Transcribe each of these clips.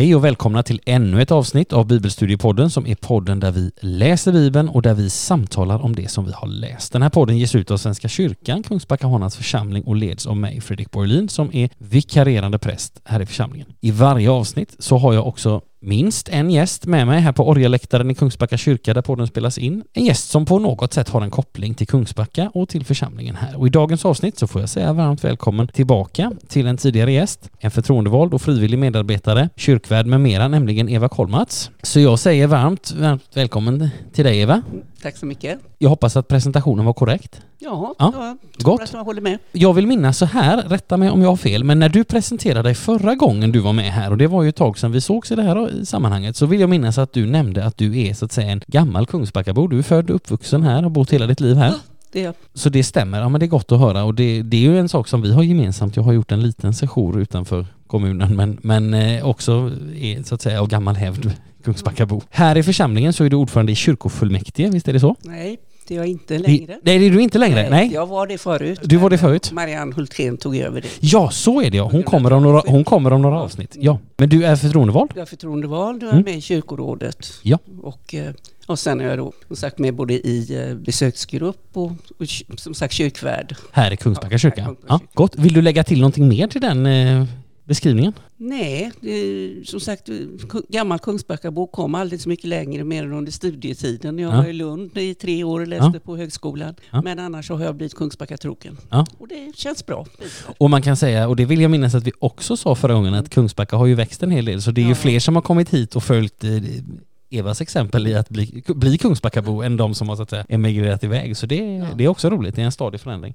Hej och välkomna till ännu ett avsnitt av Bibelstudiepodden som är podden där vi läser Bibeln och där vi samtalar om det som vi har läst. Den här podden ges ut av Svenska kyrkan, Kungsbacka Hanans församling och leds av mig, Fredrik Borlin, som är vikarierande präst här i församlingen. I varje avsnitt så har jag också minst en gäst med mig här på orgeläktaren i Kungsbacka kyrka där podden spelas in. En gäst som på något sätt har en koppling till Kungsbacka och till församlingen här. Och i dagens avsnitt så får jag säga varmt välkommen tillbaka till en tidigare gäst, en förtroendevald och frivillig medarbetare, kyrkvärd med mera, nämligen Eva Kolmats. Så jag säger varmt, varmt välkommen till dig Eva. Tack så mycket. Jag hoppas att presentationen var korrekt. Ja, Ja, jag tror gott. att jag håller med. Jag vill minnas så här, rätta mig om jag har fel, men när du presenterade dig förra gången du var med här, och det var ju ett tag sedan vi sågs i det här sammanhanget, så vill jag minnas att du nämnde att du är så att säga en gammal Kungsbackabo. Du är född och uppvuxen här och har bott hela ditt liv här. Det Så det stämmer, ja men det är gott att höra och det, det är ju en sak som vi har gemensamt. Jag har gjort en liten sejour utanför kommunen men, men eh, också är så att säga av gammal hävd Kungsbackabo. Här i församlingen så är du ordförande i kyrkofullmäktige, visst är det så? nej, det är jag inte Det, längre. nej, det är du inte längre? Nej. Jag var det förut. Du var det förut? Marianne Hultgren tog över det. Ja, så är det ja. Hon kommer om några, hon kommer om några avsnitt. Ja. Men du är förtroendevald? Jag är förtroendevald och är Mm. med i kyrkorådet. Ja. Och, eh, och sen är jag då som sagt med både i eh, besöksgrupp och, och som sagt kyrkvärd. Här i Kungsbacka Ja, kyrka? Kungsbacka Ja, kyrka. gott. Vill du lägga till någonting mer till den eh, beskrivningen? Nej, är- som sagt gammal Kungsbackabo kom aldrig så mycket längre mer än under studietiden. Jag Ja. var i Lund i tre år och läste på högskolan. Ja. Men annars har jag blivit Kungsbackatrogen. Ja. Och det känns bra. Och man kan säga, och det vill jag minnas att vi också sa förra gången, att Kungsbacka har ju växt en hel del. Så det är ju Ja. fler som har kommit hit och följt eh, Evas exempel i att bli, bli Kungsbackabo än de som har så att säga emigrerat iväg. Så det, Ja. det är också roligt, det är en stadig förändring.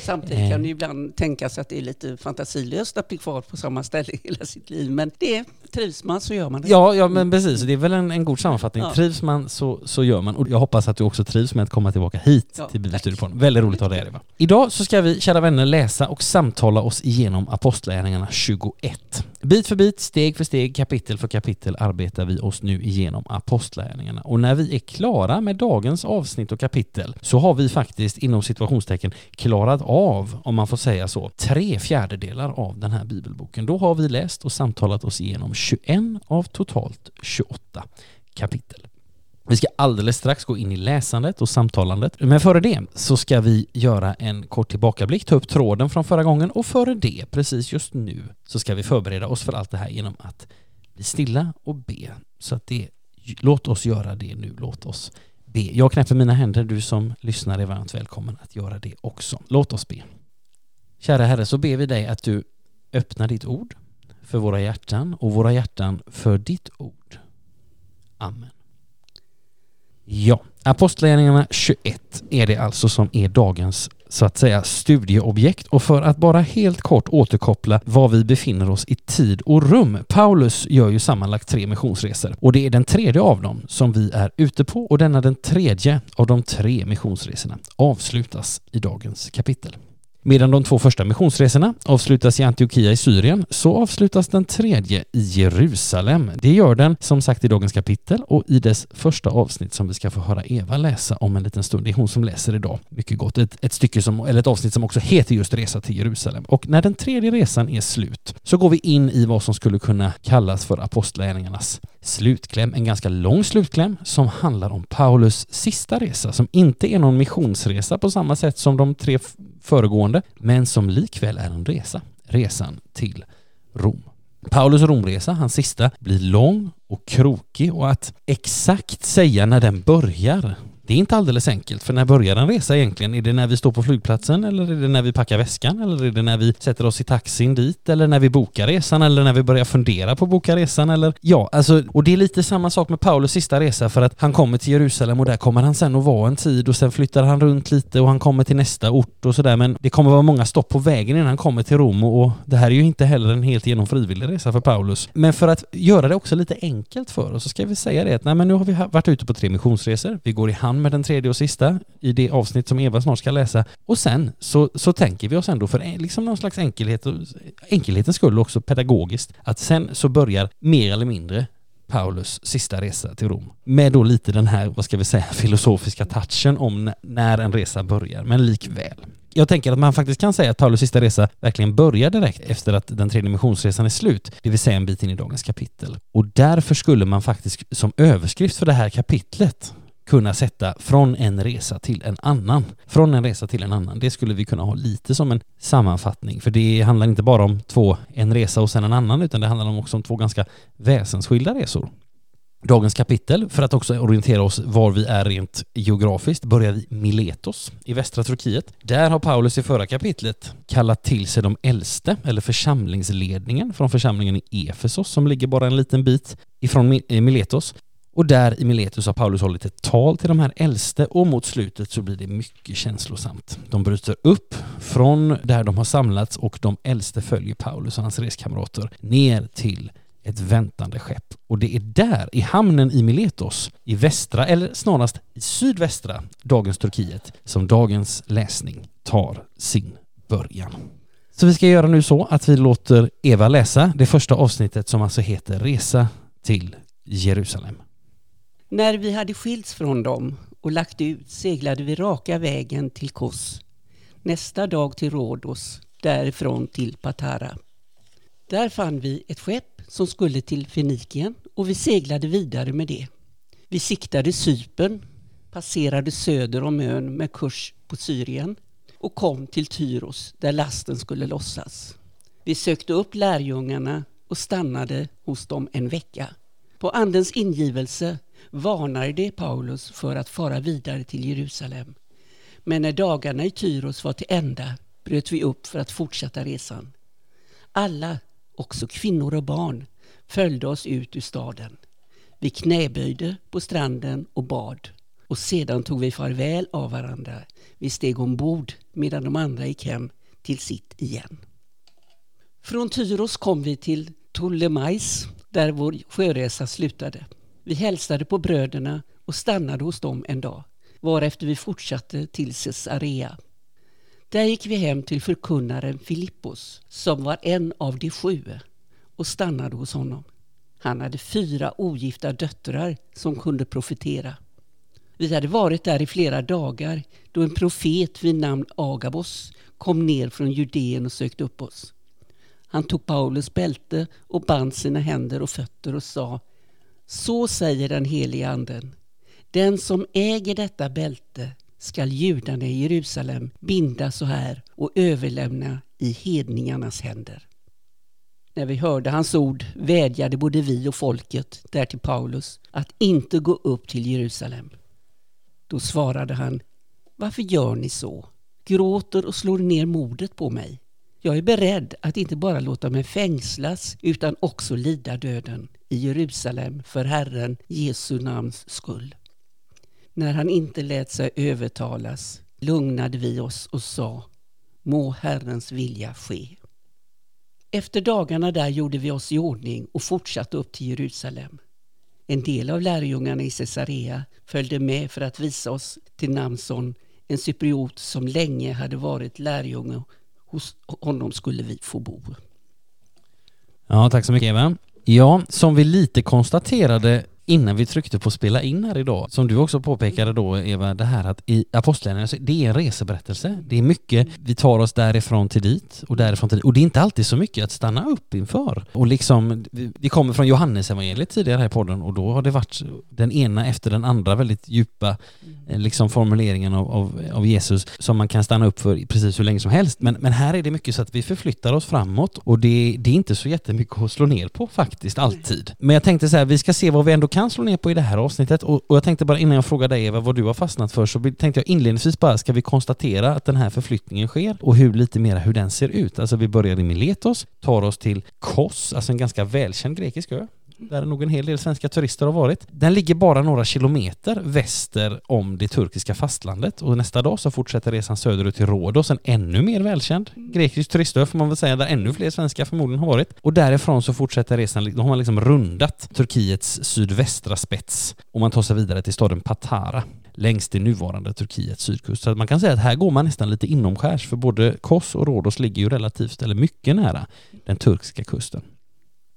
Samtidigt Eh. kan det ibland tänkas att det är lite fantasilöst att bli kvar på samma ställe hela sitt liv. Men det trivs man så gör man det. Ja, ja men precis. Det är väl en, en god sammanfattning. Ja. Trivs man så, så gör man. Och jag hoppas att du också trivs med att komma tillbaka hit Ja, till Bibelstudiepodden. Väldigt roligt att ha dig här. Idag så ska vi, kära vänner, läsa och samtala oss igenom Apostlagärningarna 21. Bit för bit, steg för steg, kapitel för kapitel arbetar vi oss nu igenom Apostlagärningarna. Och när vi är klara med dagens avsnitt och kapitel så har vi faktiskt inom situationstecken klarat av, om man får säga så, tre fjärdedelar av den här bibelboken. Då har vi läst och samtalat oss igenom 21 av totalt 28 kapitel. Vi ska alldeles strax gå in i läsandet och samtalandet. Men före det så ska vi göra en kort tillbakablick, ta upp tråden från förra gången och före det, precis just nu, så ska vi förbereda oss för allt det här genom att bli stilla och be. Så att det, låt oss göra det nu, låt oss be. Jag knäpper mina händer, du som lyssnar är varmt välkommen att göra det också. Låt oss be. Kära Herre, så ber vi dig att du öppnar ditt ord för våra hjärtan och våra hjärtan för ditt ord. Amen. Ja, Apostlagärningarna 21 är det alltså som är dagens så att säga studieobjekt och för att bara helt kort återkoppla var vi befinner oss i tid och rum. Paulus gör ju sammanlagt tre missionsresor och det är den tredje av dem som vi är ute på och denna den tredje av de tre missionsresorna avslutas i dagens kapitel. Medan de två första missionsresorna avslutas i Antiochia i Syrien så avslutas den tredje i Jerusalem. Det gör den som sagt i dagens kapitel och i dess första avsnitt som vi ska få höra Eva läsa om en liten stund. Det är hon som läser idag. Mycket gott. Ett, ett stycke som, eller ett avsnitt som också heter just Resa till Jerusalem. Och när den tredje resan är slut så går vi in i vad som skulle kunna kallas för apostlagärningarnas slutkläm. En ganska lång slutkläm som handlar om Paulus sista resa som inte är någon missionsresa på samma sätt som de tre föregående men som likväl är en resa. Resan till Rom. Paulus Romresa, hans sista, blir lång och krokig och att exakt säga när den börjar det är inte alldeles enkelt, för när börjar en resa egentligen? Är det när vi står på flygplatsen eller är det när vi packar väskan? Eller är det när vi sätter oss i taxin dit? Eller när vi bokar resan? Eller när vi börjar fundera på att boka resan? Eller ja, alltså och det är lite samma sak med Paulus sista resa för att han kommer till Jerusalem och där kommer han sen att vara en tid och sen flyttar han runt lite och han kommer till nästa ort och sådär. Men det kommer vara många stopp på vägen innan han kommer till Rom och, och det här är ju inte heller en helt genom frivillig resa för Paulus. Men för att göra det också lite enkelt för oss så ska vi säga det att nej men nu har vi varit ute på tre missionsresor, vi går i hand med den tredje och sista i det avsnitt som Eva snart ska läsa och sen så, så tänker vi oss ändå för liksom någon slags enkelhet och enkelhetens skull också pedagogiskt att sen så börjar mer eller mindre Paulus sista resa till Rom. Med då lite den här, vad ska vi säga, filosofiska touchen om när en resa börjar, men likväl. Jag tänker att man faktiskt kan säga att Paulus sista resa verkligen börjar direkt efter att den tredje missionsresan är slut, det vill säga en bit in i dagens kapitel. Och därför skulle man faktiskt som överskrift för det här kapitlet kunna sätta från en resa till en annan. Från en resa till en annan. Det skulle vi kunna ha lite som en sammanfattning, för det handlar inte bara om två, en resa och sen en annan, utan det handlar också om två ganska väsensskilda resor. Dagens kapitel, för att också orientera oss var vi är rent geografiskt, börjar vi Miletos i västra Turkiet. Där har Paulus i förra kapitlet kallat till sig de äldste, eller församlingsledningen från församlingen i Efesos som ligger bara en liten bit ifrån eh, Miletos. Och där i Miletus har Paulus hållit ett tal till de här äldste och mot slutet så blir det mycket känslosamt. De bryter upp från där de har samlats och de äldste följer Paulus och hans reskamrater ner till ett väntande skepp. Och det är där, i hamnen i Miletos, i västra, eller snarast i sydvästra, dagens Turkiet, som dagens läsning tar sin början. Så vi ska göra nu så att vi låter Eva läsa det första avsnittet som alltså heter Resa till Jerusalem. När vi hade skilts från dem och lagt ut seglade vi raka vägen till Kos. Nästa dag till Rhodos, därifrån till Patara. Där fann vi ett skepp som skulle till Fenikien och vi seglade vidare med det. Vi siktade Sypen, passerade söder om ön med kurs på Syrien och kom till Tyros där lasten skulle lossas. Vi sökte upp lärjungarna och stannade hos dem en vecka. På Andens ingivelse varnade de Paulus för att fara vidare till Jerusalem. Men när dagarna i Tyros var till ända bröt vi upp för att fortsätta resan. Alla, också kvinnor och barn, följde oss ut ur staden. Vi knäböjde på stranden och bad och sedan tog vi farväl av varandra. Vi steg ombord medan de andra gick hem till sitt igen. Från Tyros kom vi till Ptolemais där vår sjöresa slutade. Vi hälsade på bröderna och stannade hos dem en dag, varefter vi fortsatte till Caesarea. Där gick vi hem till förkunnaren Filippos, som var en av de sju, och stannade hos honom. Han hade fyra ogifta döttrar som kunde profetera. Vi hade varit där i flera dagar då en profet vid namn Agabos kom ner från Judeen och sökte upp oss. Han tog Paulus bälte och band sina händer och fötter och sa så säger den helige anden. Den som äger detta bälte skall judarna i Jerusalem binda så här och överlämna i hedningarnas händer. När vi hörde hans ord vädjade både vi och folket där till Paulus att inte gå upp till Jerusalem. Då svarade han, varför gör ni så? Gråter och slår ner mordet på mig. Jag är beredd att inte bara låta mig fängslas utan också lida döden i Jerusalem för Herren Jesu namns skull. När han inte lät sig övertalas lugnade vi oss och sa Må Herrens vilja ske. Efter dagarna där gjorde vi oss i ordning och fortsatte upp till Jerusalem. En del av lärjungarna i Caesarea följde med för att visa oss till Namson, en cypriot som länge hade varit lärjunge. Hos honom skulle vi få bo. Ja, tack så mycket Eva. Ja, som vi lite konstaterade innan vi tryckte på spela in här idag, som du också påpekade då Eva, det här att i Apostlagärningarna, alltså, det är en reseberättelse. Det är mycket, vi tar oss därifrån till dit och därifrån till dit. Och det är inte alltid så mycket att stanna upp inför. Och liksom, vi kommer från Johannes evangeliet tidigare här i podden och då har det varit den ena efter den andra väldigt djupa eh, liksom formuleringen av, av, av, Jesus som man kan stanna upp för precis hur länge som helst. Men, men här är det mycket så att vi förflyttar oss framåt och det, det är inte så jättemycket att slå ner på faktiskt, alltid. Men jag tänkte så här, vi ska se vad vi ändå kan slå ner på i det här avsnittet. Och, och jag tänkte bara innan jag frågar dig Eva vad du har fastnat för så tänkte jag inledningsvis bara ska vi konstatera att den här förflyttningen sker? Och hur lite mera hur den ser ut. Alltså vi börjar i Miletos, tar oss till Kos, alltså en ganska välkänd grekisk ö där nog en hel del svenska turister har varit. Den ligger bara några kilometer väster om det turkiska fastlandet och nästa dag så fortsätter resan söderut till Rhodos, en ännu mer välkänd grekisk turistö får man väl säga, där ännu fler svenskar förmodligen har varit. Och därifrån så fortsätter resan, då har man liksom rundat Turkiets sydvästra spets och man tar sig vidare till staden Patara längs det nuvarande Turkiets sydkust. Så man kan säga att här går man nästan lite inomskärs för både Kos och Rhodos ligger ju relativt, eller mycket nära, den turkiska kusten.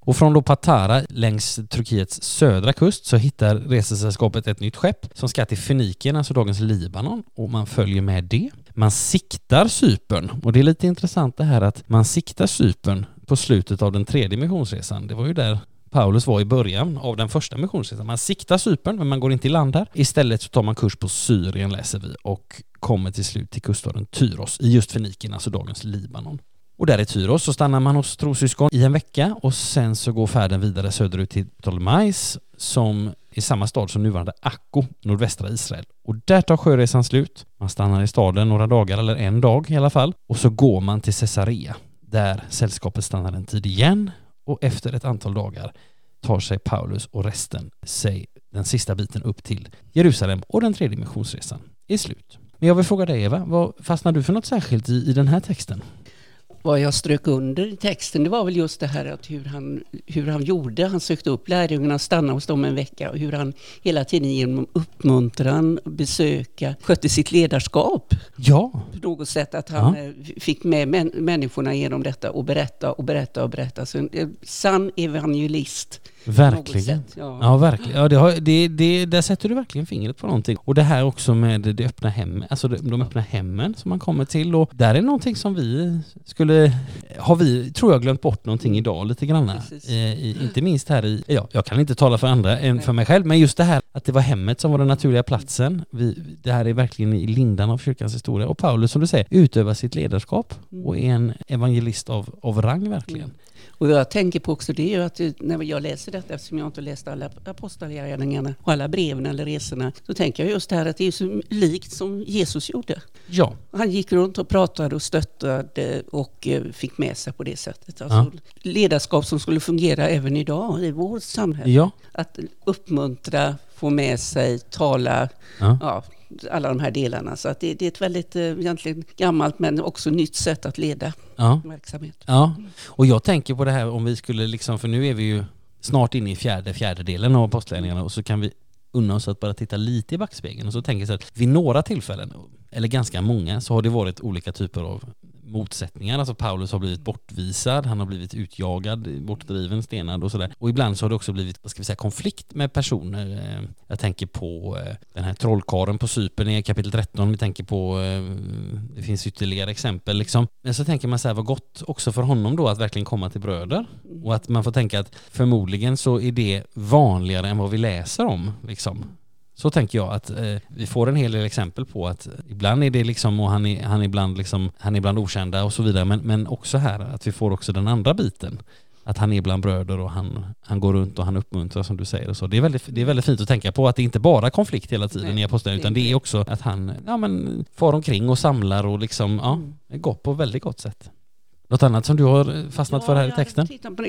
Och från då Patara längs Turkiets södra kust så hittar resesällskapet ett nytt skepp som ska till Fenikien, alltså dagens Libanon, och man följer med det. man siktar Cypern. Och det är lite intressant det här att man siktar Cypern på slutet av den tredje missionsresan. Det var ju där Paulus var i början av den första missionsresan. Man siktar Cypern, men man går inte i land där. Istället så tar man kurs på Syrien, läser vi, och kommer till slut till kuststaden Tyros i just Fenikien, alltså dagens Libanon. Och där i Tyros så stannar man hos trossyskon i en vecka och sen så går färden vidare söderut till Ptolemais som är samma stad som nuvarande Akko, nordvästra Israel. Och där tar sjöresan slut. Man stannar i staden några dagar, eller en dag i alla fall, och så går man till Caesarea där sällskapet stannar en tid igen och efter ett antal dagar tar sig Paulus och resten sig den sista biten upp till Jerusalem och den tredje missionsresan är slut. Men jag vill fråga dig Eva, vad fastnar du för något särskilt i, i den här texten? Vad jag strök under i texten, det var väl just det här att hur han, hur han gjorde. Han sökte upp lärjungarna, stannade hos dem en vecka och hur han hela tiden genom uppmuntran, besöka, skötte sitt ledarskap. Ja. På något sätt att han ja. Eh, fick med män, människorna genom detta och berätta och berätta och berätta. Så en sann evangelist. Verkligen. ja. ja. verkligen. Ja, det har, det, det, där sätter du verkligen fingret på någonting. Och det här också med det öppna hemmet, alltså de öppna hemmen som man kommer till. Och där är någonting som vi skulle, har vi, tror jag, glömt bort någonting idag lite grann. I, inte minst här i, ja, jag kan inte tala för andra än för mig själv, men just det här att det var hemmet som var den naturliga platsen. Vi, det här är verkligen i lindan av kyrkans historia. Och Paulus, som du säger, utövar sitt ledarskap och är en evangelist av, av rang verkligen. Mm. Och jag tänker på också det att när jag läser detta, eftersom jag inte läst alla apostlagärningarna och alla breven eller resorna, så tänker jag just det här att det är så likt som Jesus gjorde. Ja. Han gick runt och pratade och stöttade och eh, fick med sig på det sättet. Alltså ja. Ledarskap som skulle fungera även idag i vårt samhälle. Ja. Att uppmuntra, få med sig, tala, ja. ja alla de här delarna. Så att det, det, är ett väldigt eh, egentligen gammalt men också nytt sätt att leda ja. verksamhet. Ja, och jag tänker på det här om vi skulle liksom, för nu är vi ju snart inne i fjärde fjärdedelen av postledningarna och så kan vi unna oss att bara titta lite i backspegeln och så tänker jag så att vid några tillfällen, eller ganska många, så har det varit olika typer av motsättningar. Alltså Paulus har blivit bortvisad, han har blivit utjagad, bortdriven, stenad och sådär. Och ibland så har det också blivit, vad ska vi säga, konflikt med personer. Eh, jag tänker på eh, den här trollkaren på Cypern i kapitel 13. Vi tänker på, eh, det finns ytterligare exempel liksom. Men så tänker man så här, vad gott också för honom då att verkligen komma till bröder. Och att man får tänka att förmodligen så är det vanligare än vad vi läser om liksom. Så tänker jag att eh, vi får en hel del exempel på att ibland är det liksom, och han är, han är ibland liksom, han är ibland okända och så vidare, men, men också här att vi får också den andra biten. Att han är bland bröder och han, han går runt och han uppmuntrar som du säger och så. Det är väldigt, det är väldigt fint att tänka på att det inte bara är konflikt hela tiden Nej, i aposteln utan det är också att han ja, men, far omkring och samlar och liksom, ja, mm. gott på väldigt gott sätt. Något annat som du har fastnat ja, för här i texten?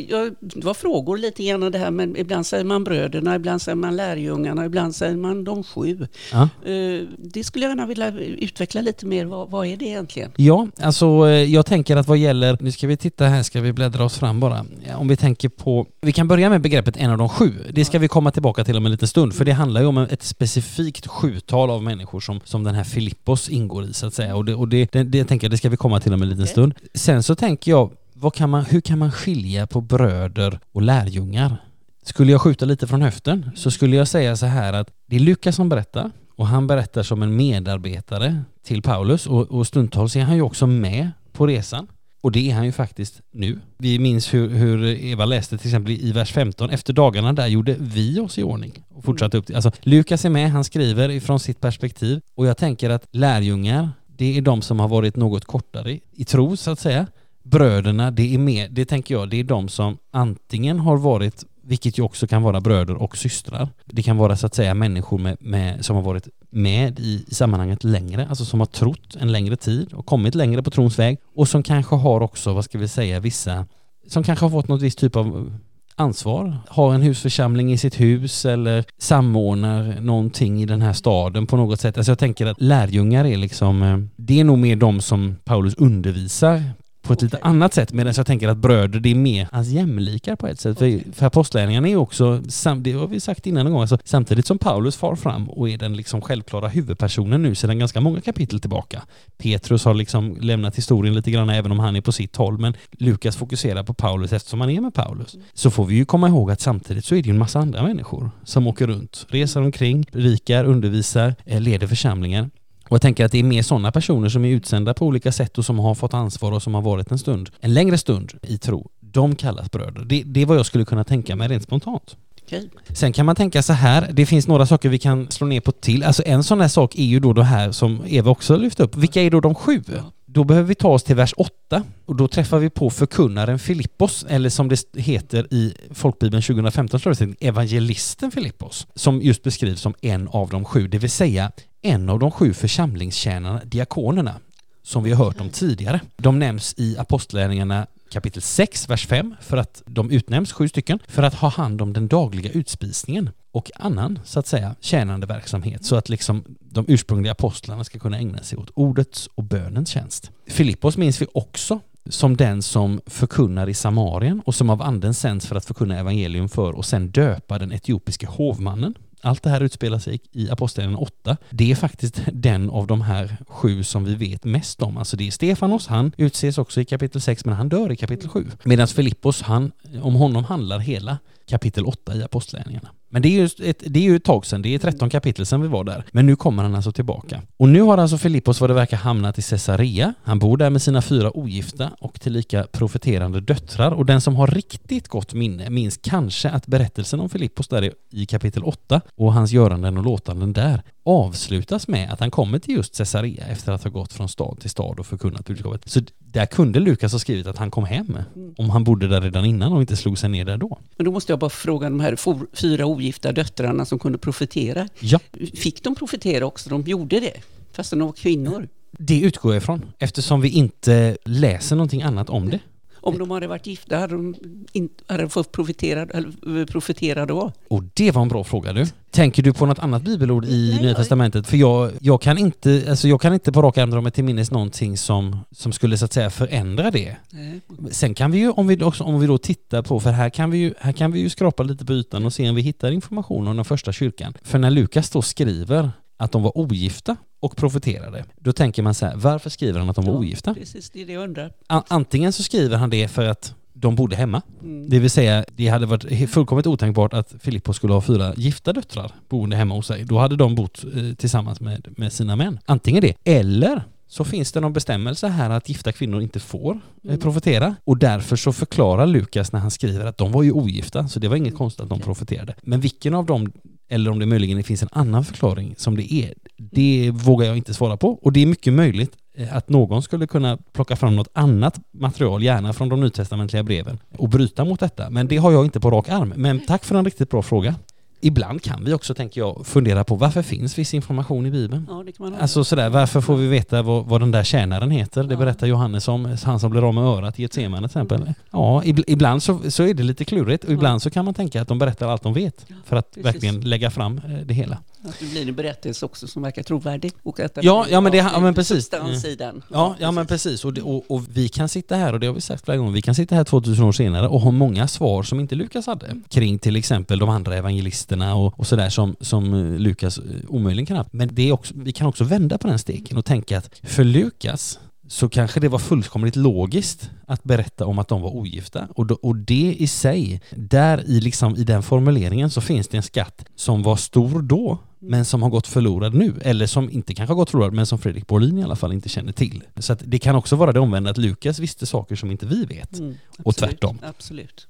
Jag, det var frågor lite grann det här, men ibland säger man bröderna, ibland säger man lärjungarna, ibland säger man de sju. Ja. Eh, det skulle jag gärna vilja utveckla lite mer. Vad, vad, är det egentligen? Ja, alltså eh, jag tänker att vad gäller, nu ska vi titta här, ska vi bläddra oss fram bara. Om vi tänker på, vi kan börja med begreppet en av de sju. Det ska vi komma tillbaka till om en liten stund, för det handlar ju om ett specifikt sjutal av människor som, som den här Filippos ingår i så att säga. Och det, och det, det, det tänker jag, det ska vi komma till om en liten okay. stund. Sen så tänker tänker jag, vad kan man, hur kan man skilja på bröder och lärjungar? Skulle jag skjuta lite från höften så skulle jag säga så här att det är Lukas som berättar och han berättar som en medarbetare till Paulus och, och stundtals är han ju också med på resan. Och det är han ju faktiskt nu. Vi minns hur, hur, Eva läste till exempel i vers 15. Efter dagarna där gjorde vi oss i ordning och fortsatte upp. Alltså Lukas är med, han skriver ifrån sitt perspektiv. Och jag tänker att lärjungar, det är de som har varit något kortare i tro så att säga bröderna, det är mer, det tänker jag, det är de som antingen har varit, vilket ju också kan vara bröder och systrar. Det kan vara så att säga människor med, med, som har varit med i, i sammanhanget längre, alltså som har trott en längre tid och kommit längre på trons väg och som kanske har också, vad ska vi säga, vissa, som kanske har fått något visst typ av ansvar, har en husförsamling i sitt hus eller samordnar någonting i den här staden på något sätt. Alltså jag tänker att lärjungar är liksom, eh, det är nog mer de som Paulus undervisar på ett lite annat sätt medan jag tänker att bröder det är mer hans jämlikar på ett sätt. Okay. För, för apostlärningarna är också, det har vi sagt innan en gång, alltså, samtidigt som Paulus far fram och är den liksom självklara huvudpersonen nu sedan ganska många kapitel tillbaka. Petrus har liksom lämnat historien lite grann även om han är på sitt håll men Lukas fokuserar på Paulus eftersom han är med Paulus. Så får vi ju komma ihåg att samtidigt så är det ju en massa andra människor som åker runt, reser omkring, predikar, undervisar, eh, leder församlingar Och jag tänker att det är mer sådana personer som är utsända på olika sätt och som har fått ansvar och som har varit en stund, en längre stund i tro. De kallas bröder. Det, det är vad jag skulle kunna tänka mig rent spontant. Okej. Sen kan man tänka så här, det finns några saker vi kan slå ner på till. Alltså en sån här sak är ju då det här som Eva också lyfte upp. Vilka är då de sju? Då behöver vi ta oss till vers 8 och då träffar vi på förkunnaren Filippos, eller som det heter i Folkbibeln 2015 översättning, evangelisten Filippos, som just beskrivs som en av de sju, det vill säga en av de sju församlingstjänarna, diakonerna, som vi har hört om tidigare. De nämns i Apostlagärningarna kapitel 6, vers 5, för att de utnämns, sju stycken, för att ha hand om den dagliga utspisningen och annan, så att säga, tjänande verksamhet så att liksom de ursprungliga apostlarna ska kunna ägna sig åt ordets och bönens tjänst. Filippos minns vi också som den som förkunnar i Samarien och som av anden sänds för att förkunna evangelium för och sen döpa den etiopiske hovmannen. Allt det här utspelar sig i Apostlagärningarna 8. Det är faktiskt den av de här sju som vi vet mest om. Alltså det är Stefanos, han utses också i kapitel 6 men han dör i kapitel 7. Medan Filippos, han, om honom handlar hela kapitel 8 i Apostlagärningarna. Men det är, ju ett, det är ju ett tag sedan, det är 13 kapitel sedan vi var där. Men nu kommer han alltså tillbaka. Och nu har alltså Filippos vad det verkar hamnat i Caesarea. Han bor där med sina fyra ogifta och tillika profeterande döttrar. Och den som har riktigt gott minne minns kanske att berättelsen om Filippos där i kapitel 8 och hans göranden och låtanden där avslutas med att han kommer till just Caesarea efter att ha gått från stad till stad och förkunnat budskapet. Så där kunde Lukas ha skrivit att han kom hem, om han bodde där redan innan och inte slog sig ner där då. Men då måste jag bara fråga de här fyra ogifta döttrarna som kunde profetera. Ja, Fick de profetera också? De gjorde det, fast de var kvinnor. det utgår jag ifrån eftersom vi inte läser någonting annat om det. Om de hade varit gifta hade de, in, hade de fått profetera, eller, profetera då? Och det var en bra fråga du. Tänker du på något annat bibelord i Nej, Nya Testamentet? För jag, jag, kan inte, alltså jag kan inte på rak arm dra mig till minnes någonting som, som skulle så att säga förändra det. Nej. Sen kan vi ju, om vi, också, om vi då tittar på, för här kan, vi ju, här kan vi ju skrapa lite på ytan och se om vi hittar information om den första kyrkan. För när Lukas då skriver att de var ogifta och profeterade, då tänker man så här, varför skriver han att de var Ja, ogifta? Precis, det är det jag undrar. Antingen så skriver han det för att de bodde hemma, Mm. det vill säga det hade varit fullkomligt otänkbart att Filippos skulle ha fyra gifta döttrar boende hemma hos sig. Då hade de bott eh, tillsammans med, med sina män. Antingen det, eller så finns det någon bestämmelse här att gifta kvinnor inte får eh, Mm. profetera och därför så förklarar Lukas när han skriver att de var ju ogifta så det var inget konstigt att de profeterade. Men vilken av dem, eller om det möjligen finns en annan förklaring som det är, det vågar jag inte svara på och det är mycket möjligt eh, att någon skulle kunna plocka fram något annat material, gärna från de nytestamentliga breven, och bryta mot detta. Men det har jag inte på rak arm. Men tack för en riktigt bra fråga. Ibland kan vi också, tänker jag, fundera på varför finns viss information i Bibeln? Ja, det kan man ha. Alltså sådär, varför får vi veta vad, vad den där tjänaren heter? Det Ja. berättar Johannes om, han som blir av med örat i ett semane till exempel. Ja, ib- ibland så, så är det lite klurigt och ibland så kan man tänka att de berättar allt de vet Ja, för att precis. verkligen lägga fram eh, det hela. Att det blir en berättelse också som verkar trovärdig. Och att Ja, ja, men det- ja, men precis. Substans i den. Ja, ja men precis. Och, det, och, och vi kan sitta här, och det har vi sagt flera gånger, vi kan sitta här 2000 år senare och ha många svar som inte Lukas hade kring till exempel de andra evangelisterna och, och sådär som, som eh, Lukas eh, omöjligen kan ha. Men det är också, vi kan också vända på den steken och tänka att för Lukas så kanske det var fullkomligt logiskt att berätta om att de var ogifta. Och, då, och det i sig, där i, liksom, i den formuleringen så finns det en skatt som var stor då, men som har gått förlorad nu. Eller som inte kanske har gått förlorad, men som Fredrik Borlin i alla fall inte känner till. Så det kan också vara det omvända, att Lukas visste saker som inte vi vet. Mm, Och absolut, tvärtom. Absolut.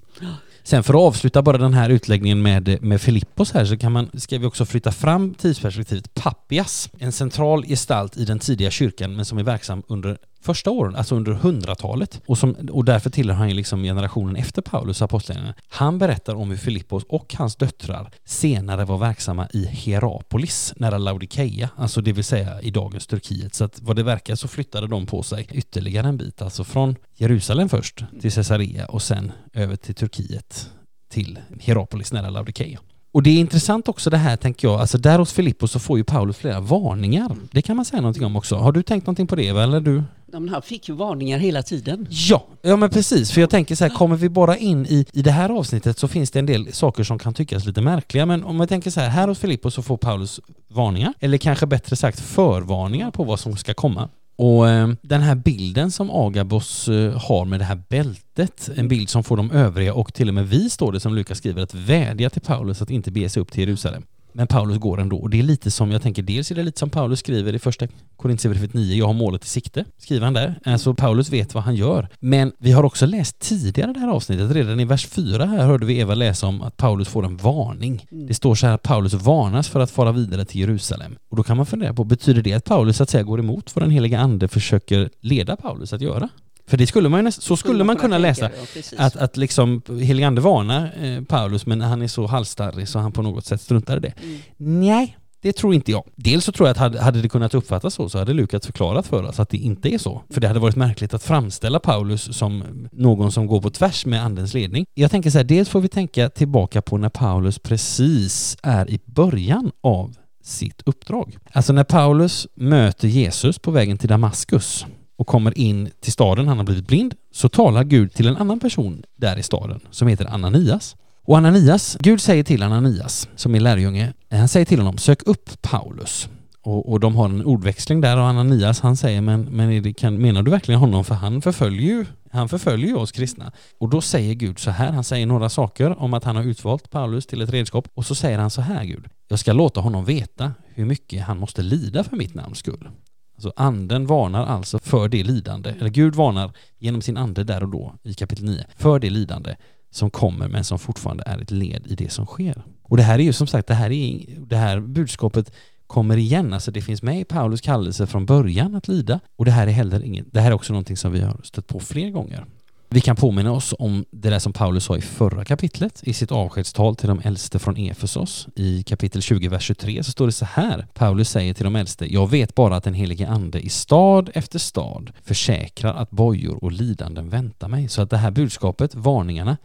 Sen för att avsluta bara den här utläggningen med, med Filippos här så kan man, ska vi också flytta fram tidsperspektivet. Pappias, en central gestalt i den tidiga kyrkan men som är verksam under första åren, alltså under hundratalet. Och, som, och därför tillhör han ju liksom generationen efter Paulus apostlagärningarna. Han berättar om hur Filippos och hans döttrar senare var verksamma i Hierapolis, nära Laodikeia, alltså det vill säga i dagens Turkiet. Så att vad det verkar så flyttade de på sig ytterligare en bit, alltså från Jerusalem först till Caesarea och sen över till Turkiet till Hierapolis nära Laodikeia. Och det är intressant också det här tänker jag, alltså där hos Filippos så får ju Paulus flera varningar. Det kan man säga någonting om också. Har du tänkt någonting på det Eva, eller du? Ja, men han fick ju varningar hela tiden. Ja, ja men precis. För jag tänker så här, kommer vi bara in i, i det här avsnittet så finns det en del saker som kan tyckas lite märkliga. Men om jag tänker så här, här hos Filippos så får Paulus varningar, eller kanske bättre sagt förvarningar på vad som ska komma. Och eh, den här bilden som Agabos eh, har med det här bältet, en bild som får de övriga och till och med vi står det som Lukas skriver att vädja till Paulus att inte bege sig upp till Jerusalem. Men Paulus går ändå och det är lite som, jag tänker dels är det lite som Paulus skriver i första Korintierbrevet 9, jag har målet i sikte, skriver han där. Alltså Paulus vet vad han gör. Men vi har också läst tidigare det här avsnittet, redan i vers 4 här hörde vi Eva läsa om att Paulus får en varning. Mm. Det står så här att Paulus varnas för att fara vidare till Jerusalem. Och då kan man fundera på, betyder det att Paulus att säga går emot vad den heliga ande försöker leda Paulus att göra? För det skulle man ju nästan, så skulle man kunna läsa tänka, ja, precis. att, att liksom heligande varnar eh, Paulus men han är så halsstarrig så han på något sätt struntar i det. Mm. Nej, det tror inte jag. Dels så tror jag att hade, hade det kunnat uppfattas så så hade Lukas förklarat för oss att det inte är så. För det hade varit märkligt att framställa Paulus som någon som går på tvärs med andens ledning. Jag tänker så här, dels får vi tänka tillbaka på när Paulus precis är i början av sitt uppdrag. Alltså när Paulus möter Jesus på vägen till Damaskus och kommer in till staden, han har blivit blind, så talar Gud till en annan person där i staden som heter Ananias. Och Ananias, Gud säger till Ananias, som är lärjunge, han säger till honom, sök upp Paulus. Och, och de har en ordväxling där och Ananias han säger, men, men det, kan, menar du verkligen honom? För han förföljer ju han förföljer ju oss kristna. Och då säger Gud så här, han säger några saker om att han har utvalt Paulus till ett redskap och så säger han så här Gud, jag ska låta honom veta hur mycket han måste lida för mitt namns skull. Alltså anden varnar alltså för det lidande, eller Gud varnar genom sin ande där och då i kapitel 9, för det lidande som kommer men som fortfarande är ett led i det som sker. Och det här är ju som sagt, det här, är, det här budskapet kommer igen, alltså det finns med i Paulus kallelse från början att lida och det här är heller inget, det här är också någonting som vi har stött på fler gånger. Vi kan påminna oss om det där som Paulus sa i förra kapitlet i sitt avskedstal till de äldste från Efesos. I kapitel 20, vers 23 så står det så här. Paulus säger till de äldste, jag vet bara att den helige ande i stad efter stad försäkrar att bojor och lidanden väntar mig. Så att det här budskapet, varningarna,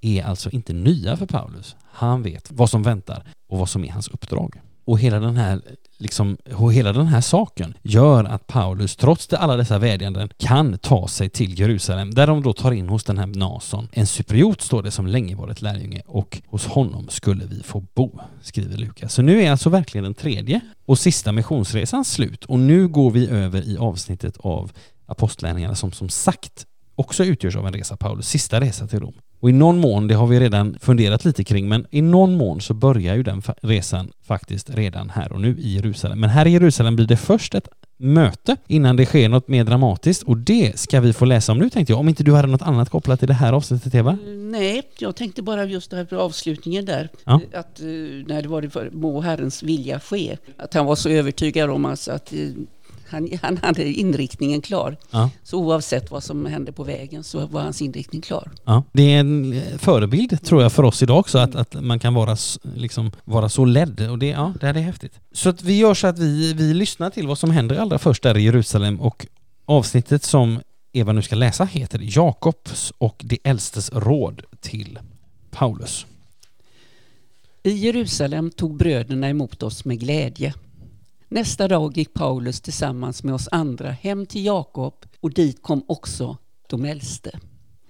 är alltså inte nya för Paulus. Han vet vad som väntar och vad som är hans uppdrag. Och hela den här liksom, och hela den här saken gör att Paulus, trots det, alla dessa vädjanden, kan ta sig till Jerusalem, där de då tar in hos den här Nason. En cypriot står det som länge varit lärjunge och hos honom skulle vi få bo, skriver Lukas. Så nu är alltså verkligen den tredje och sista missionsresan slut och nu går vi över i avsnittet av apostlärningarna som som sagt också utgörs av en resa, Paulus sista resa till Rom. Och i någon mån, det har vi redan funderat lite kring, men i någon mån så börjar ju den fa resan faktiskt redan här och nu i Jerusalem. Men här i Jerusalem blir det först ett möte innan det sker något mer dramatiskt och det ska vi få läsa om nu tänkte jag. Om inte du hade något annat kopplat till det här avsnittet Eva? Nej, jag tänkte bara just det här på avslutningen där. Ja. Att eh, när det var det för, må Herrens vilja ske. Att han var så övertygad om alltså att eh, han, han hade inriktningen klar. Ja. Så oavsett vad som hände på vägen så var hans inriktning klar. Ja. Det är en eh, förebild tror jag för oss idag också att, att man kan vara, liksom, vara så ledd och det, ja, det här är häftigt. Så att vi gör så att vi, vi lyssnar till vad som händer allra först där i Jerusalem och avsnittet som Eva nu ska läsa heter Jakobs och de äldstes råd till Paulus. I Jerusalem tog bröderna emot oss med glädje. Nästa dag gick Paulus tillsammans med oss andra hem till Jakob och dit kom också de äldste.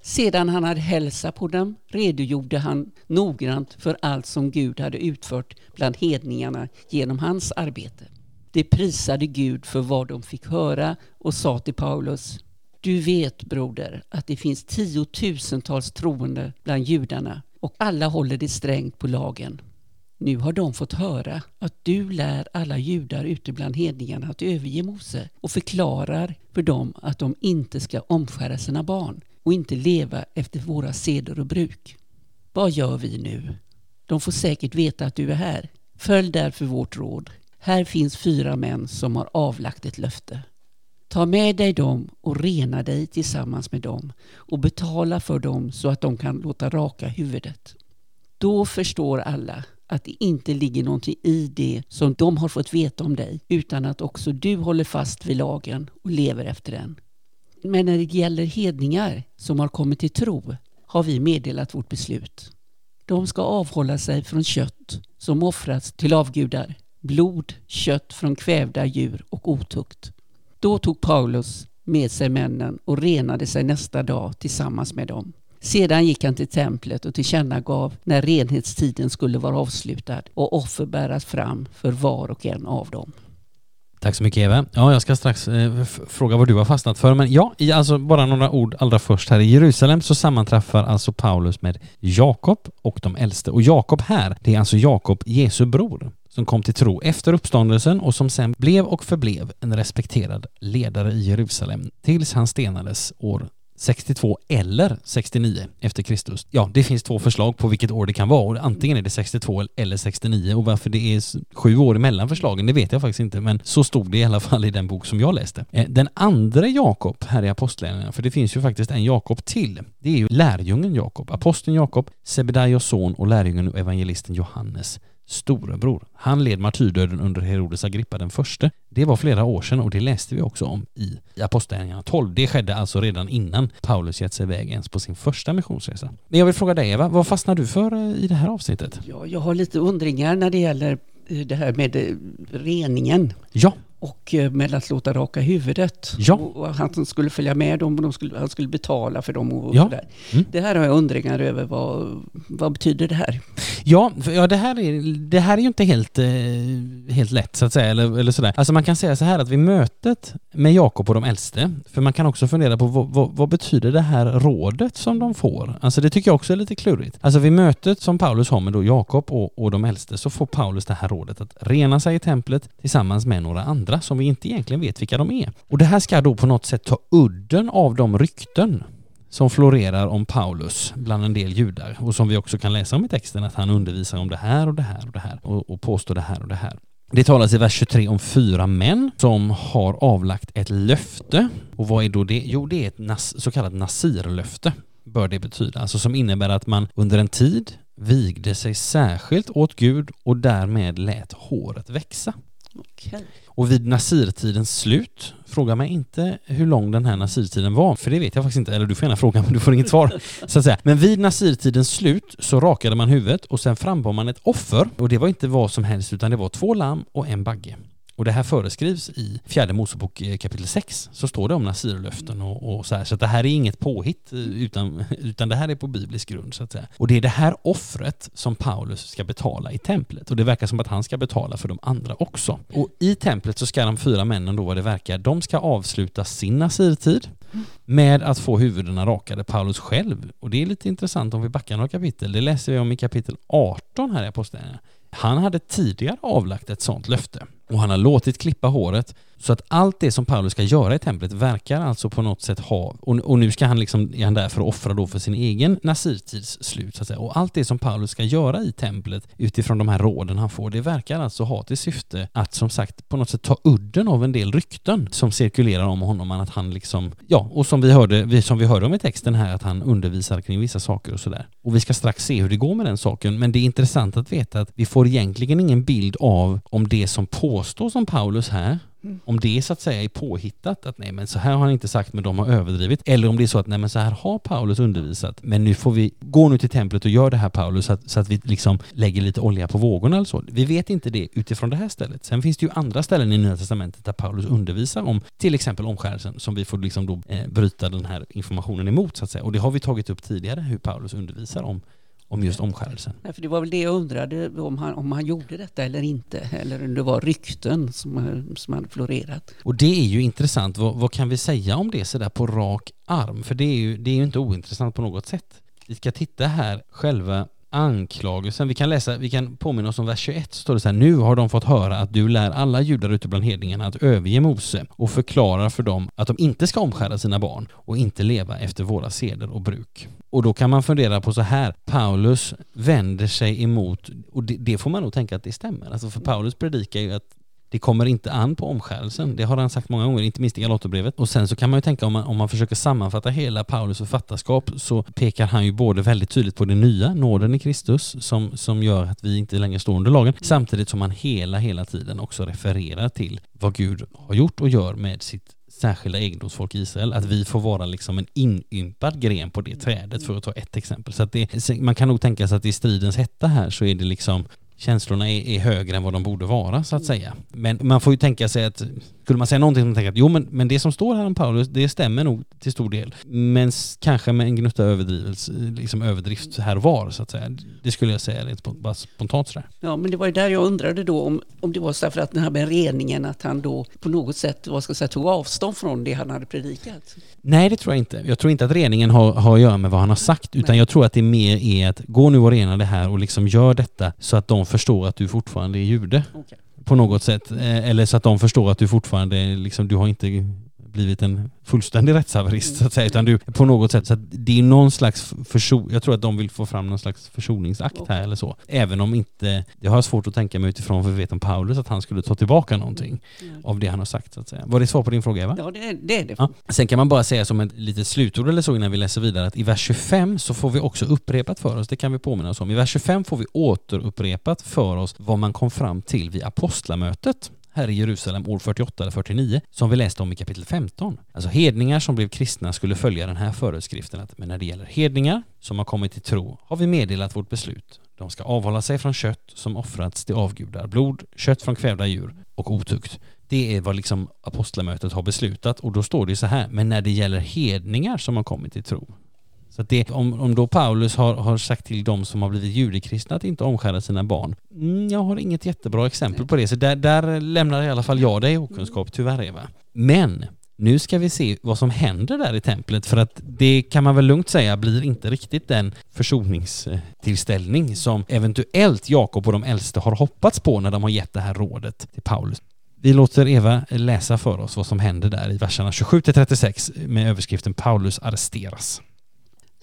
Sedan han hade hälsat på dem redogjorde han noggrant för allt som Gud hade utfört bland hedningarna genom hans arbete. De prisade Gud för vad de fick höra och sa till Paulus Du vet, broder, att det finns tiotusentals troende bland judarna och alla håller det strängt på lagen. Nu har de fått höra att du lär alla judar ute bland hedningarna att överge Mose och förklarar för dem att de inte ska omskära sina barn och inte leva efter våra seder och bruk. Vad gör vi nu? De får säkert veta att du är här. Följ därför vårt råd. Här finns fyra män som har avlagt ett löfte. Ta med dig dem och rena dig tillsammans med dem och betala för dem så att de kan låta raka huvudet. Då förstår alla att det inte ligger någonting i det som de har fått veta om dig utan att också du håller fast vid lagen och lever efter den. Men när det gäller hedningar som har kommit till tro har vi meddelat vårt beslut. De ska avhålla sig från kött som offrats till avgudar, blod, kött från kvävda djur och otukt. Då tog Paulus med sig männen och renade sig nästa dag tillsammans med dem. Sedan gick han till templet och tillkännagav när renhetstiden skulle vara avslutad och offer bäras fram för var och en av dem. Tack så mycket Eva. Ja, jag ska strax eh, fråga vad du har fastnat för, men ja, i, alltså bara några ord allra först här. I Jerusalem så sammanträffar alltså Paulus med Jakob och de äldste. Och Jakob här, det är alltså Jakob, Jesu bror som kom till tro efter uppståndelsen och som sen blev och förblev en respekterad ledare i Jerusalem tills han stenades år 62 eller 69 efter Kristus. Ja, det finns två förslag på vilket år det kan vara. Och antingen är det 62 eller 69 och varför det är sju år emellan förslagen det vet jag faktiskt inte. Men så stod det i alla fall i den bok som jag läste. Eh, den andra Jakob här i Apostlagärningarna, för det finns ju faktiskt en Jakob till, det är ju lärjungen Jakob, aposteln Jakob, Sebedaios son och lärjungen och evangelisten Johannes storebror. Han led martyrdöden under Herodes Agrippa den förste. Det var flera år sedan och det läste vi också om i, Apostlagärningarna 12. Det skedde alltså redan innan Paulus gett sig iväg ens på sin första missionsresa. Men jag vill fråga dig Eva, vad fastnar du för eh, i det här avsnittet? Ja, jag har lite undringar när det gäller eh, det här med eh, reningen. Ja, och eh, med att låta raka huvudet. Ja. Och han skulle följa med dem och de skulle, han skulle betala för dem och Ja. Mm. Det här har jag undringar över. Vad, vad betyder det här? Ja, för- ja det, här är, det här är ju inte helt, eh, helt lätt så att säga, eller, eller sådär. Alltså man kan säga så här att vid mötet med Jakob och de äldste, för man kan också fundera på vad, vad, vad betyder det här rådet som de får? Alltså det tycker jag också är lite klurigt. Alltså vid mötet som Paulus har med då Jakob och, och de äldste så får Paulus det här rådet att rena sig i templet tillsammans med några andra som vi inte egentligen vet vilka de är. Och det här ska då på något sätt ta udden av de rykten som florerar om Paulus bland en del judar och som vi också kan läsa om i texten att han undervisar om det här och det här och det här och, och påstår det här och det här. Det talas i vers 23 om fyra män som har avlagt ett löfte. Och vad är då det? Jo, det är ett nas- så kallat nasirlöfte, bör det betyda. Alltså som innebär att man under en tid vigde sig särskilt åt Gud och därmed lät håret växa. Okej. Och vid nasirtidens slut, fråga mig inte hur lång den här nasirtiden var, för det vet jag faktiskt inte, eller du får gärna fråga men du får inget svar. Så att säga. Men vid nasirtidens slut så rakade man huvudet och sen frambar man ett offer och det var inte vad som helst utan det var två lamm och en bagge. Och det här föreskrivs i fjärde Mosebok eh, kapitel 6 så står det om nasirlöften och, och så här. Så att det här är inget påhitt eh, utan, utan det här är på biblisk grund så att säga. Och det är det här offret som Paulus ska betala i templet och det verkar som att han ska betala för de andra också. Och i templet så ska de fyra männen då vad det verkar, de ska avsluta sin nasirtid med att få huvudena rakade Paulus själv. Och det är lite intressant om vi backar några kapitel. Det läser vi om i kapitel 18 här i Apostlagärningarna. Han hade tidigare avlagt ett sådant löfte och han har låtit klippa håret så att allt det som Paulus ska göra i templet verkar alltså på något sätt ha, och, och nu ska han liksom, är han där för att offra då för sin egen nasirtids slut så att säga. Och allt det som Paulus ska göra i templet utifrån de här råden han får, det verkar alltså ha till syfte att som sagt på något sätt ta udden av en del rykten som cirkulerar om honom, att han liksom, ja, och som vi hörde, som vi hörde om i texten här, att han undervisar kring vissa saker och sådär. Och vi ska strax se hur det går med den saken, men det är intressant att veta att vi får egentligen ingen bild av om det som påstås om Paulus här om det så att säga är påhittat, att nej men så här har han inte sagt men de har överdrivit, eller om det är så att nej men så här har Paulus undervisat, men nu får vi gå nu till templet och gör det här Paulus så att, så att vi liksom lägger lite olja på vågorna eller så. Vi vet inte det utifrån det här stället. Sen finns det ju andra ställen i Nya Testamentet där Paulus undervisar om till exempel omskärelsen som vi får liksom då eh, bryta den här informationen emot så att säga. Och det har vi tagit upp tidigare hur Paulus undervisar om, om just omskärelsen. Nej, för det var väl det jag undrade om han, om han gjorde detta eller inte. Eller om det var rykten som, som hade florerat. Och det är ju intressant. Vad, vad kan vi säga om det sådär på rak arm? För det är, ju, det är ju inte ointressant på något sätt. Vi ska titta här, själva anklagelsen. Vi kan läsa, vi kan påminna oss om vers 21, så står det så här. Nu har de fått höra att du lär alla judar ute bland hedningarna att överge Mose och förklarar för dem att de inte ska omskära sina barn och inte leva efter våra seder och bruk. Och då kan man fundera på så här, Paulus vänder sig emot, och det, det får man nog tänka att det stämmer. Alltså för Paulus predikar ju att det kommer inte an på omskärelsen. Det har han sagt många gånger, inte minst i Galaterbrevet. Och sen så kan man ju tänka om man, om man försöker sammanfatta hela Paulus författarskap så pekar han ju både väldigt tydligt på det nya, nåden i Kristus, som, som gör att vi inte längre står under lagen, samtidigt som han hela, hela tiden också refererar till vad Gud har gjort och gör med sitt särskilda egendomsfolk Israel, att vi får vara liksom en inympad gren på det trädet för att ta ett exempel. Så att det, man kan nog tänka sig att i stridens hetta här så är det liksom känslorna är, är högre än vad de borde vara så att säga. Men man får ju tänka sig att, skulle man säga någonting som man tänker att jo men, men det som står här om Paulus, det stämmer nog till stor del. Men kanske med en gnutta överdrivelse, liksom överdrift här och var så att säga. Det skulle jag säga lite bara spontant sådär. Ja, men det var ju där jag undrade då om, om det var så för att den här med reningen, att han då på något sätt vad ska jag säga, tog avstånd från det han hade predikat. Nej, det tror jag inte. Jag tror inte att reningen har, har att göra med vad han har sagt, utan Nej. jag tror att det mer är att gå nu och rena det här och liksom gör detta så att de förstår att du fortfarande är jude Okej. på något sätt. Eh, Eller så att de förstår att du fortfarande, liksom, du har inte blivit en fullständig rättshaverist så att säga, utan du på något sätt, så att det är någon slags förson, jag tror att de vill få fram någon slags försoningsakt här eller så. Även om inte, det har jag svårt att tänka mig utifrån vad vi vet om Paulus, att han skulle ta tillbaka någonting av det han har sagt så att säga. Var det svar på din fråga Eva? Ja, det, det är det. Ja. Sen kan man bara säga som ett litet slutord eller så innan vi läser vidare att i vers 25 så får vi också upprepat för oss, det kan vi påminna oss om. I vers 25 får vi återupprepat för oss vad man kom fram till vid apostlamötet här i Jerusalem år 48 eller 49 som vi läste om i kapitel 15. Alltså hedningar som blev kristna skulle följa den här föreskriften att men när det gäller hedningar som har kommit till tro har vi meddelat vårt beslut. De ska avhålla sig från kött som offrats till avgudar, blod, kött från kvävda djur och otukt. Det är vad liksom apostlamötet har beslutat och då står det så här, men när det gäller hedningar som har kommit till tro. Så att det, om, om då Paulus har, har sagt till de som har blivit judekristna att inte omskära sina barn, mm, jag har inget jättebra exempel på det, så där, där lämnar i alla fall jag dig i okunskap, tyvärr Eva. Men nu ska vi se vad som händer där i templet för att det kan man väl lugnt säga blir inte riktigt den försoningstillställning som eventuellt Jakob och de äldste har hoppats på när de har gett det här rådet till Paulus. Vi låter Eva läsa för oss vad som händer där i verserna 27-36 med överskriften Paulus arresteras.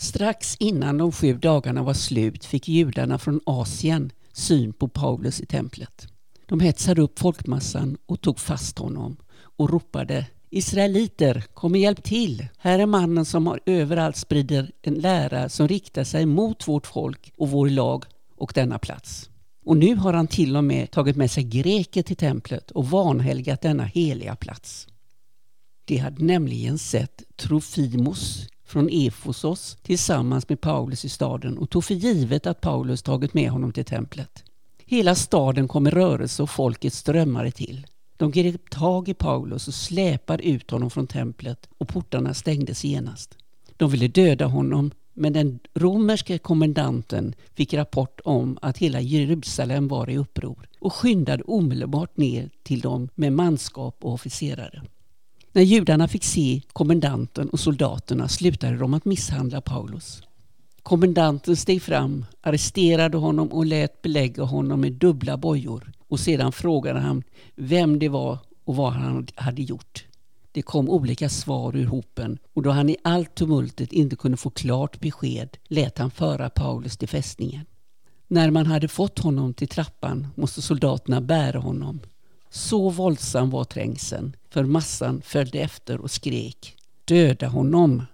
Strax innan de sju dagarna var slut fick judarna från Asien syn på Paulus i templet. De hetsade upp folkmassan och tog fast honom och ropade Israeliter, kom och hjälp till! Här är mannen som har överallt sprider en lära som riktar sig mot vårt folk och vår lag och denna plats. Och nu har han till och med tagit med sig greker till templet och vanhelgat denna heliga plats. De hade nämligen sett Trofimos från Efesos tillsammans med Paulus i staden och tog för givet att Paulus tagit med honom till templet. Hela staden kom i rörelse och folket strömmade till. De grep tag i Paulus och släpade ut honom från templet och portarna stängdes genast. De ville döda honom men den romerske kommendanten fick rapport om att hela Jerusalem var i uppror och skyndade omedelbart ner till dem med manskap och officerare. När judarna fick se kommendanten och soldaterna slutade de att misshandla Paulus. Kommendanten steg fram, arresterade honom och lät belägga honom med dubbla bojor och sedan frågade han vem det var och vad han hade gjort. Det kom olika svar ur hopen och då han i allt tumultet inte kunde få klart besked lät han föra Paulus till fästningen. När man hade fått honom till trappan måste soldaterna bära honom. Så våldsam var trängseln, för massan följde efter och skrek Döda honom!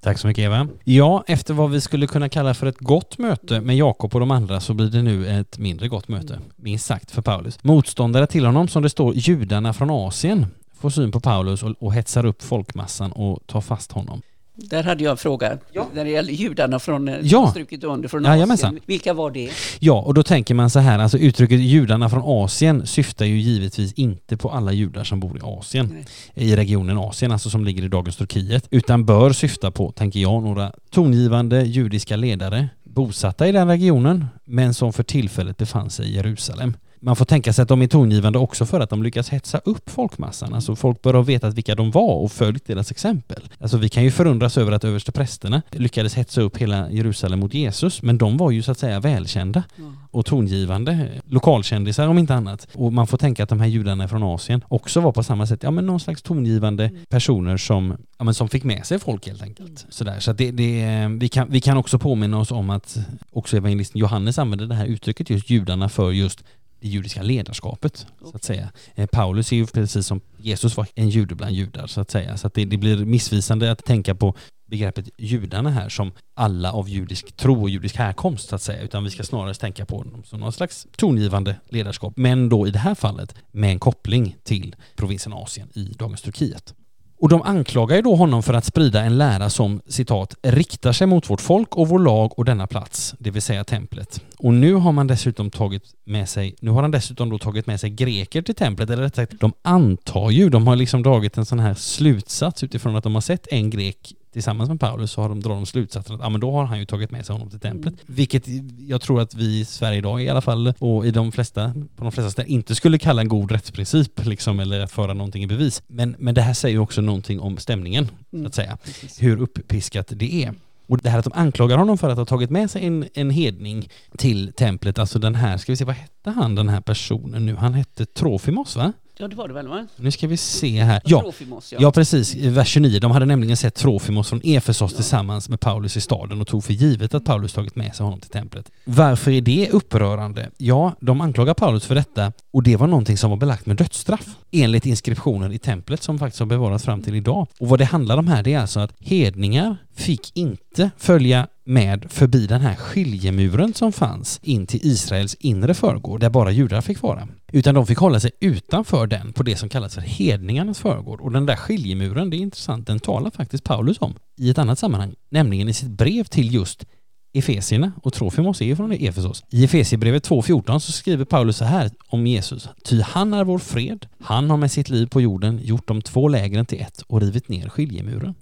Tack så mycket Eva. Ja, efter vad vi skulle kunna kalla för ett gott möte med Jakob och de andra så blir det nu ett mindre gott möte, minst sagt för Paulus. Motståndare till honom, som det står, judarna från Asien, får syn på Paulus och, och hetsar upp folkmassan och tar fast honom. Där hade jag en fråga när det gäller judarna från eh, Ja. strukit under från Jajamensan. Asien. Vilka var det? Ja, och då tänker man så här, alltså uttrycket judarna från Asien syftar ju givetvis inte på alla judar som bor i Asien, Nej. i regionen Asien, alltså som ligger i dagens Turkiet, utan bör syfta på, tänker jag, några tongivande judiska ledare bosatta i den regionen, men som för tillfället befann sig i Jerusalem. Man får tänka sig att de är tongivande också för att de lyckas hetsa upp folkmassan. Alltså folk bör ha vetat vilka de var och följt deras exempel. Alltså vi kan ju förundras över att översteprästerna lyckades hetsa upp hela Jerusalem mot Jesus, men de var ju så att säga välkända och tongivande, lokalkändisar om inte annat. Och man får tänka att de här judarna från Asien också var på samma sätt, ja men någon slags tongivande personer som, ja, men som fick med sig folk helt enkelt. Sådär. Så att det, det, vi, kan, vi kan också påminna oss om att också evangelisten Johannes använder det här uttrycket just judarna för just det judiska ledarskapet, så att säga. Eh, Paulus är ju precis som Jesus var en jude bland judar, så att säga. Så att det, det blir missvisande att tänka på begreppet judarna här som alla av judisk tro och judisk härkomst, så att säga. Utan vi ska snarare tänka på dem som någon slags tongivande ledarskap. Men då i det här fallet med en koppling till provinsen Asien i dagens Turkiet. Och de anklagar ju då honom för att sprida en lära som citat riktar sig mot vårt folk och vår lag och denna plats, det vill säga templet. Och nu har man dessutom tagit med sig, nu har han dessutom då tagit med sig greker till templet, eller rättare sagt, de antar ju, de har liksom dragit en sån här slutsats utifrån att de har sett en grek tillsammans med Paulus så har de, drar de slutsatsen att ja, men då har han ju tagit med sig honom till templet. Mm. Vilket jag tror att vi i Sverige idag i alla fall och i de flesta, på de flesta ställen inte skulle kalla en god rättsprincip liksom eller att föra någonting i bevis. Men, men det här säger ju också någonting om stämningen så att säga. Precis. Hur uppiskat det är. Och det här att de anklagar honom för att ha tagit med sig en, en hedning till templet, alltså den här, ska vi se, vad hette han den här personen nu? Han hette Trofimos va? Ja, det var det väl va? Nu ska vi se här. Ja, Trofimos, Ja precis, i vers 29. De hade nämligen sett Trofimos från Efesos tillsammans med Paulus i staden och tog för givet att Paulus tagit med sig honom till templet. Varför är det upprörande? Ja, de anklagar Paulus för detta och det var någonting som var belagt med dödsstraff enligt inskriptionen i templet som faktiskt har bevarats fram till idag. Och vad det handlar om här det är alltså att hedningar fick inte följa med förbi den här skiljemuren som fanns in till Israels inre förgård där bara judar fick vara. Utan de fick hålla sig utanför den på det som kallas för hedningarnas förgård. Och den där skiljemuren, det är intressant, den talar faktiskt Paulus om i ett annat sammanhang, nämligen i sitt brev till just Efesierna och Trofimos är ju från Efesos. I Efesierbrevet 2.14 så skriver Paulus så här om Jesus. Ty han är vår fred. Han har med sitt liv på jorden gjort de två lägren till ett och rivit ner skiljemuren.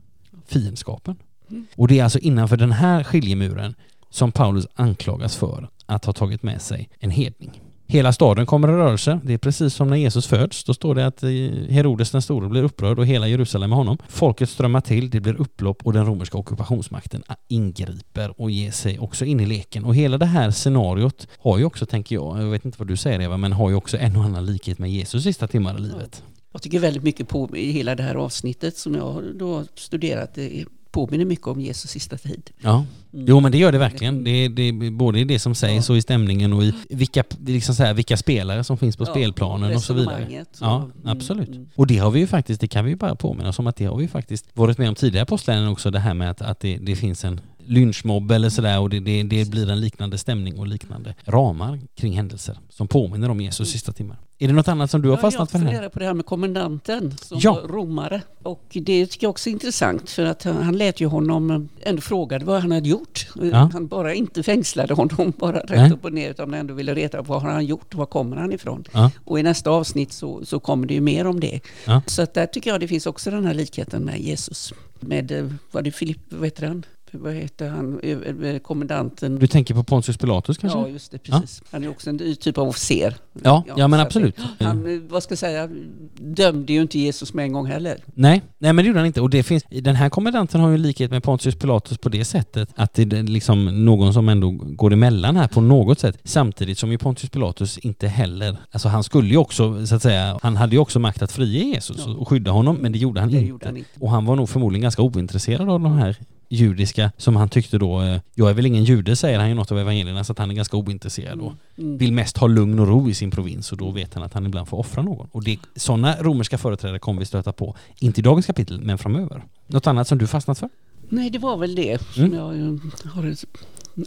Fiendskapen. Och det är alltså innanför den här skiljemuren som Paulus anklagas för att ha tagit med sig en hedning. Hela staden kommer i rörelse. Det är precis som när Jesus föds. Då står det att Herodes den store blir upprörd och hela Jerusalem med honom. Folket strömmar till, det blir upplopp och den romerska ockupationsmakten ingriper och ger sig också in i leken. Och hela det här scenariot har ju också, tänker jag, jag vet inte vad du säger Eva, men har ju också en och annan likhet med Jesus sista timmar i livet. Jag tycker väldigt mycket på i hela det här avsnittet som jag har studerat. Påminner mycket om Jesus sista tid. Ja, jo men det gör det verkligen. Det, det, både i det som sägs och i stämningen och i vilka, liksom så här, vilka spelare som finns på Ja, spelplanen och så vidare. Ja, Mm, absolut. mm. Och det har vi ju faktiskt, det kan vi ju bara påminna oss om att det har vi ju faktiskt varit med om tidigare på Apostlagärningarna också, det här med att, att det, det finns en lynchmobb eller sådär och det, det, det blir en liknande stämning och liknande ramar kring händelser som påminner om Jesus sista timmar. Är det något annat som du har fastnat för jag funderar på det här med kommendanten som Ja. var romare. Och det tycker jag också är intressant för att han, han lät ju honom ändå frågade vad han hade gjort. Ja. Han bara inte fängslade honom bara rätt Nej. upp och ner utan ändå ville reta vad har han gjort, var kommer han ifrån? Ja. Och i nästa avsnitt så, så kommer det ju mer om det. Så att där tycker jag det finns också den här likheten med Jesus. Med, eh, vad det Filipp, vad heter han? Vad heter han, Ö- ö- kommendanten? Du tänker på Pontius Pilatus kanske? Ja, just det, precis. Han är också en ny typ av officer. Ja, ja, men absolut. Han, eh, vad ska jag säga, dömde ju inte Jesus med en gång heller. Nej, nej men det gjorde han inte. Och det finns, den här kommendanten har ju likhet med Pontius Pilatus på det sättet att det är liksom någon som ändå går emellan här på något sätt. Samtidigt som ju Pontius Pilatus inte heller, alltså han skulle ju också så att säga, han hade ju också makt att frige Jesus Ja. och skydda honom, men det gjorde han Det inte. gjorde han inte. Och han var nog förmodligen ganska ointresserad av de här judiska som han tyckte då, eh, jag är väl ingen jude säger han ju något av evangelierna så att han är ganska ointresserad och Mm. vill mest ha lugn och ro i sin provins och då vet han att han ibland får offra någon. Och det, sådana romerska företrädare kommer vi stöta på, inte i dagens kapitel men framöver. Något annat som du fastnat för? Nej, det var väl det som Mm. jag eh, har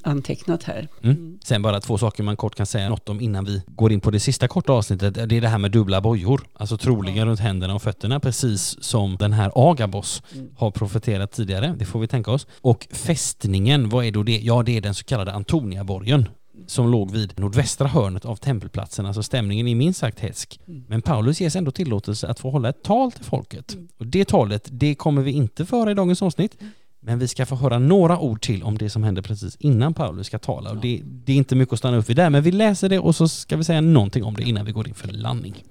antecknat här. Mm. Sen bara två saker man kort kan säga något om innan vi går in på det sista korta avsnittet. Det är det här med dubbla bojor, alltså troligen runt händerna och fötterna, precis som den här Agabos Mm. har profeterat tidigare. Det får vi tänka oss. Och fästningen, vad är då det? Ja, det är den så kallade Antoniaborgen som låg vid nordvästra hörnet av tempelplatsen. Alltså stämningen är minst sagt hätsk. Mm. Men Paulus ges ändå tillåtelse att få hålla ett tal till folket. Och det talet, det kommer vi inte föra i dagens avsnitt. Men vi ska få höra några ord till om det som händer precis innan Paulus ska tala. Och det, det är inte mycket att stanna upp vid där, men vi läser det och så ska vi säga någonting om det innan vi går in för landning.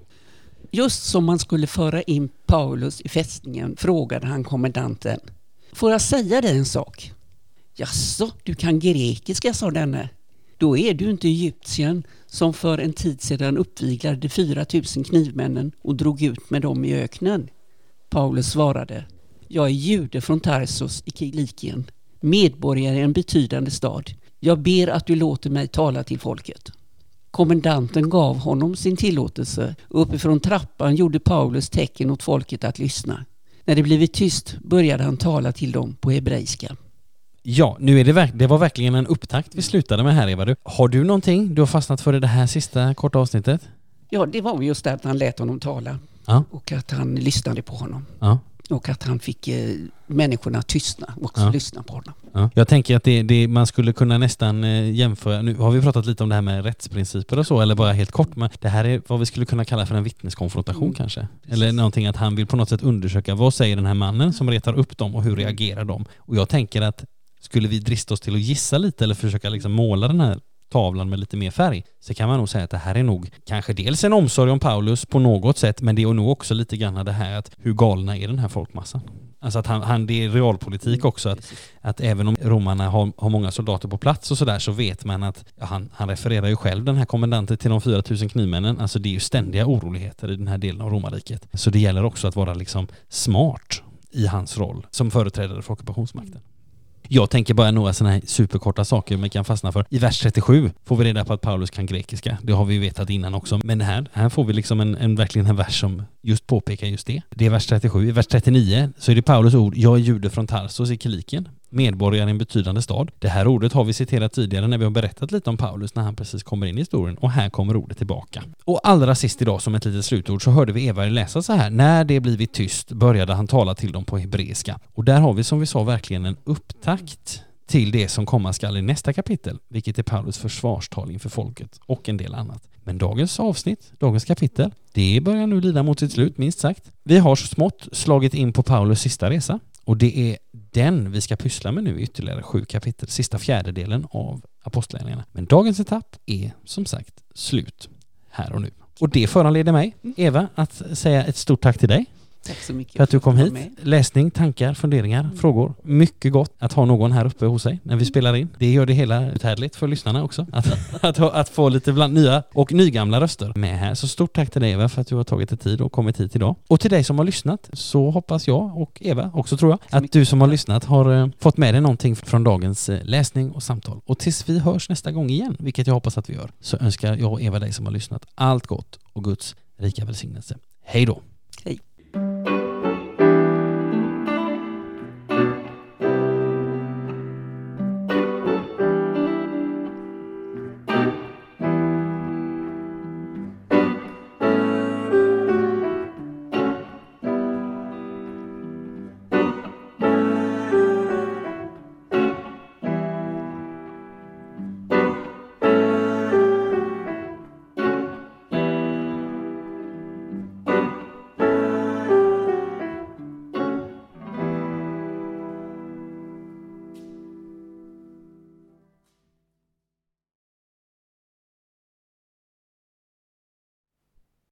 Just som man skulle föra in Paulus i fästningen frågade han kommendanten. Får jag säga dig en sak? Jaså, du kan grekiska, sa denne. Då är du inte egyptien som för en tid sedan uppviglade de 4000 knivmännen och drog ut med dem i öknen. Paulus svarade. Jag är jude från Tarsos i Kilikien, medborgare i en betydande stad. Jag ber att du låter mig tala till folket. Kommendanten gav honom sin tillåtelse och uppifrån trappan gjorde Paulus tecken åt folket att lyssna. När det blivit tyst började han tala till dem på hebreiska. Ja, nu är det, det var verkligen en upptakt vi slutade med här Eva. Du, har du någonting du har fastnat för i det här sista korta avsnittet? Ja, det var just det att han lät honom tala Ja. och att han lyssnade på honom. Ja. Och att han fick eh, människorna tystna och Ja. lyssna på honom. Ja. Jag tänker att det, det, man skulle kunna nästan eh, jämföra, nu har vi pratat lite om det här med rättsprinciper och så, eller bara helt kort, men det här är vad vi skulle kunna kalla för en vittneskonfrontation Mm. kanske. Eller någonting att han vill på något sätt undersöka, vad säger den här mannen som retar upp dem och hur reagerar de? Och jag tänker att skulle vi drista oss till att gissa lite eller försöka liksom måla den här tavlan med lite mer färg så kan man nog säga att det här är nog kanske dels en omsorg om Paulus på något sätt men det är nog också lite grann det här att hur galna är den här folkmassan? Alltså att han, han det är realpolitik också att att även om romarna har, har många soldater på plats och sådär så vet man att ja, han, han refererar ju själv den här kommendanten till de 4000 knivmännen. Alltså det är ju ständiga oroligheter i den här delen av romarriket. Så det gäller också att vara liksom smart i hans roll som företrädare för ockupationsmakten. Jag tänker bara några sådana här superkorta saker man kan fastna för. I vers 37 får vi reda på att Paulus kan grekiska. Det har vi ju vetat innan också. Men här, här får vi liksom en, en, verkligen en vers som just påpekar just det. Det är vers 37. I vers 39 så är det Paulus ord Jag är jude från Tarsos i Kiliken medborgare i en betydande stad. Det här ordet har vi citerat tidigare när vi har berättat lite om Paulus när han precis kommer in i historien och här kommer ordet tillbaka. Och allra sist idag som ett litet slutord så hörde vi Eva läsa så här. När det blivit tyst började han tala till dem på hebreiska. Och där har vi som vi sa verkligen en upptakt till det som komma skall i nästa kapitel, vilket är Paulus försvarstal inför folket och en del annat. Men dagens avsnitt, dagens kapitel, det börjar nu lida mot sitt slut, minst sagt. Vi har så smått slagit in på Paulus sista resa och det är den vi ska pyssla med nu i ytterligare sju kapitel, sista fjärdedelen av apostlagärningarna. Men dagens etapp är som sagt slut här och nu. Och det föranleder mig, Eva, att säga ett stort tack till dig Tack så mycket för att du kom hit. med. Läsning, tankar, funderingar, frågor. Mycket gott att ha någon här uppe hos sig när vi spelar in. Det gör det hela uthärdligt för lyssnarna också. Att, att, att få lite bland nya och nygamla röster med här. Så stort tack till dig Eva för att du har tagit dig tid och kommit hit idag. Och till dig som har lyssnat så hoppas jag och Eva också tror jag att du som har lyssnat har eh, fått med dig någonting från dagens eh, läsning och samtal. Och tills vi hörs nästa gång igen, vilket jag hoppas att vi gör, så önskar jag och Eva dig som har lyssnat allt gott och Guds rika välsignelse. Hej då!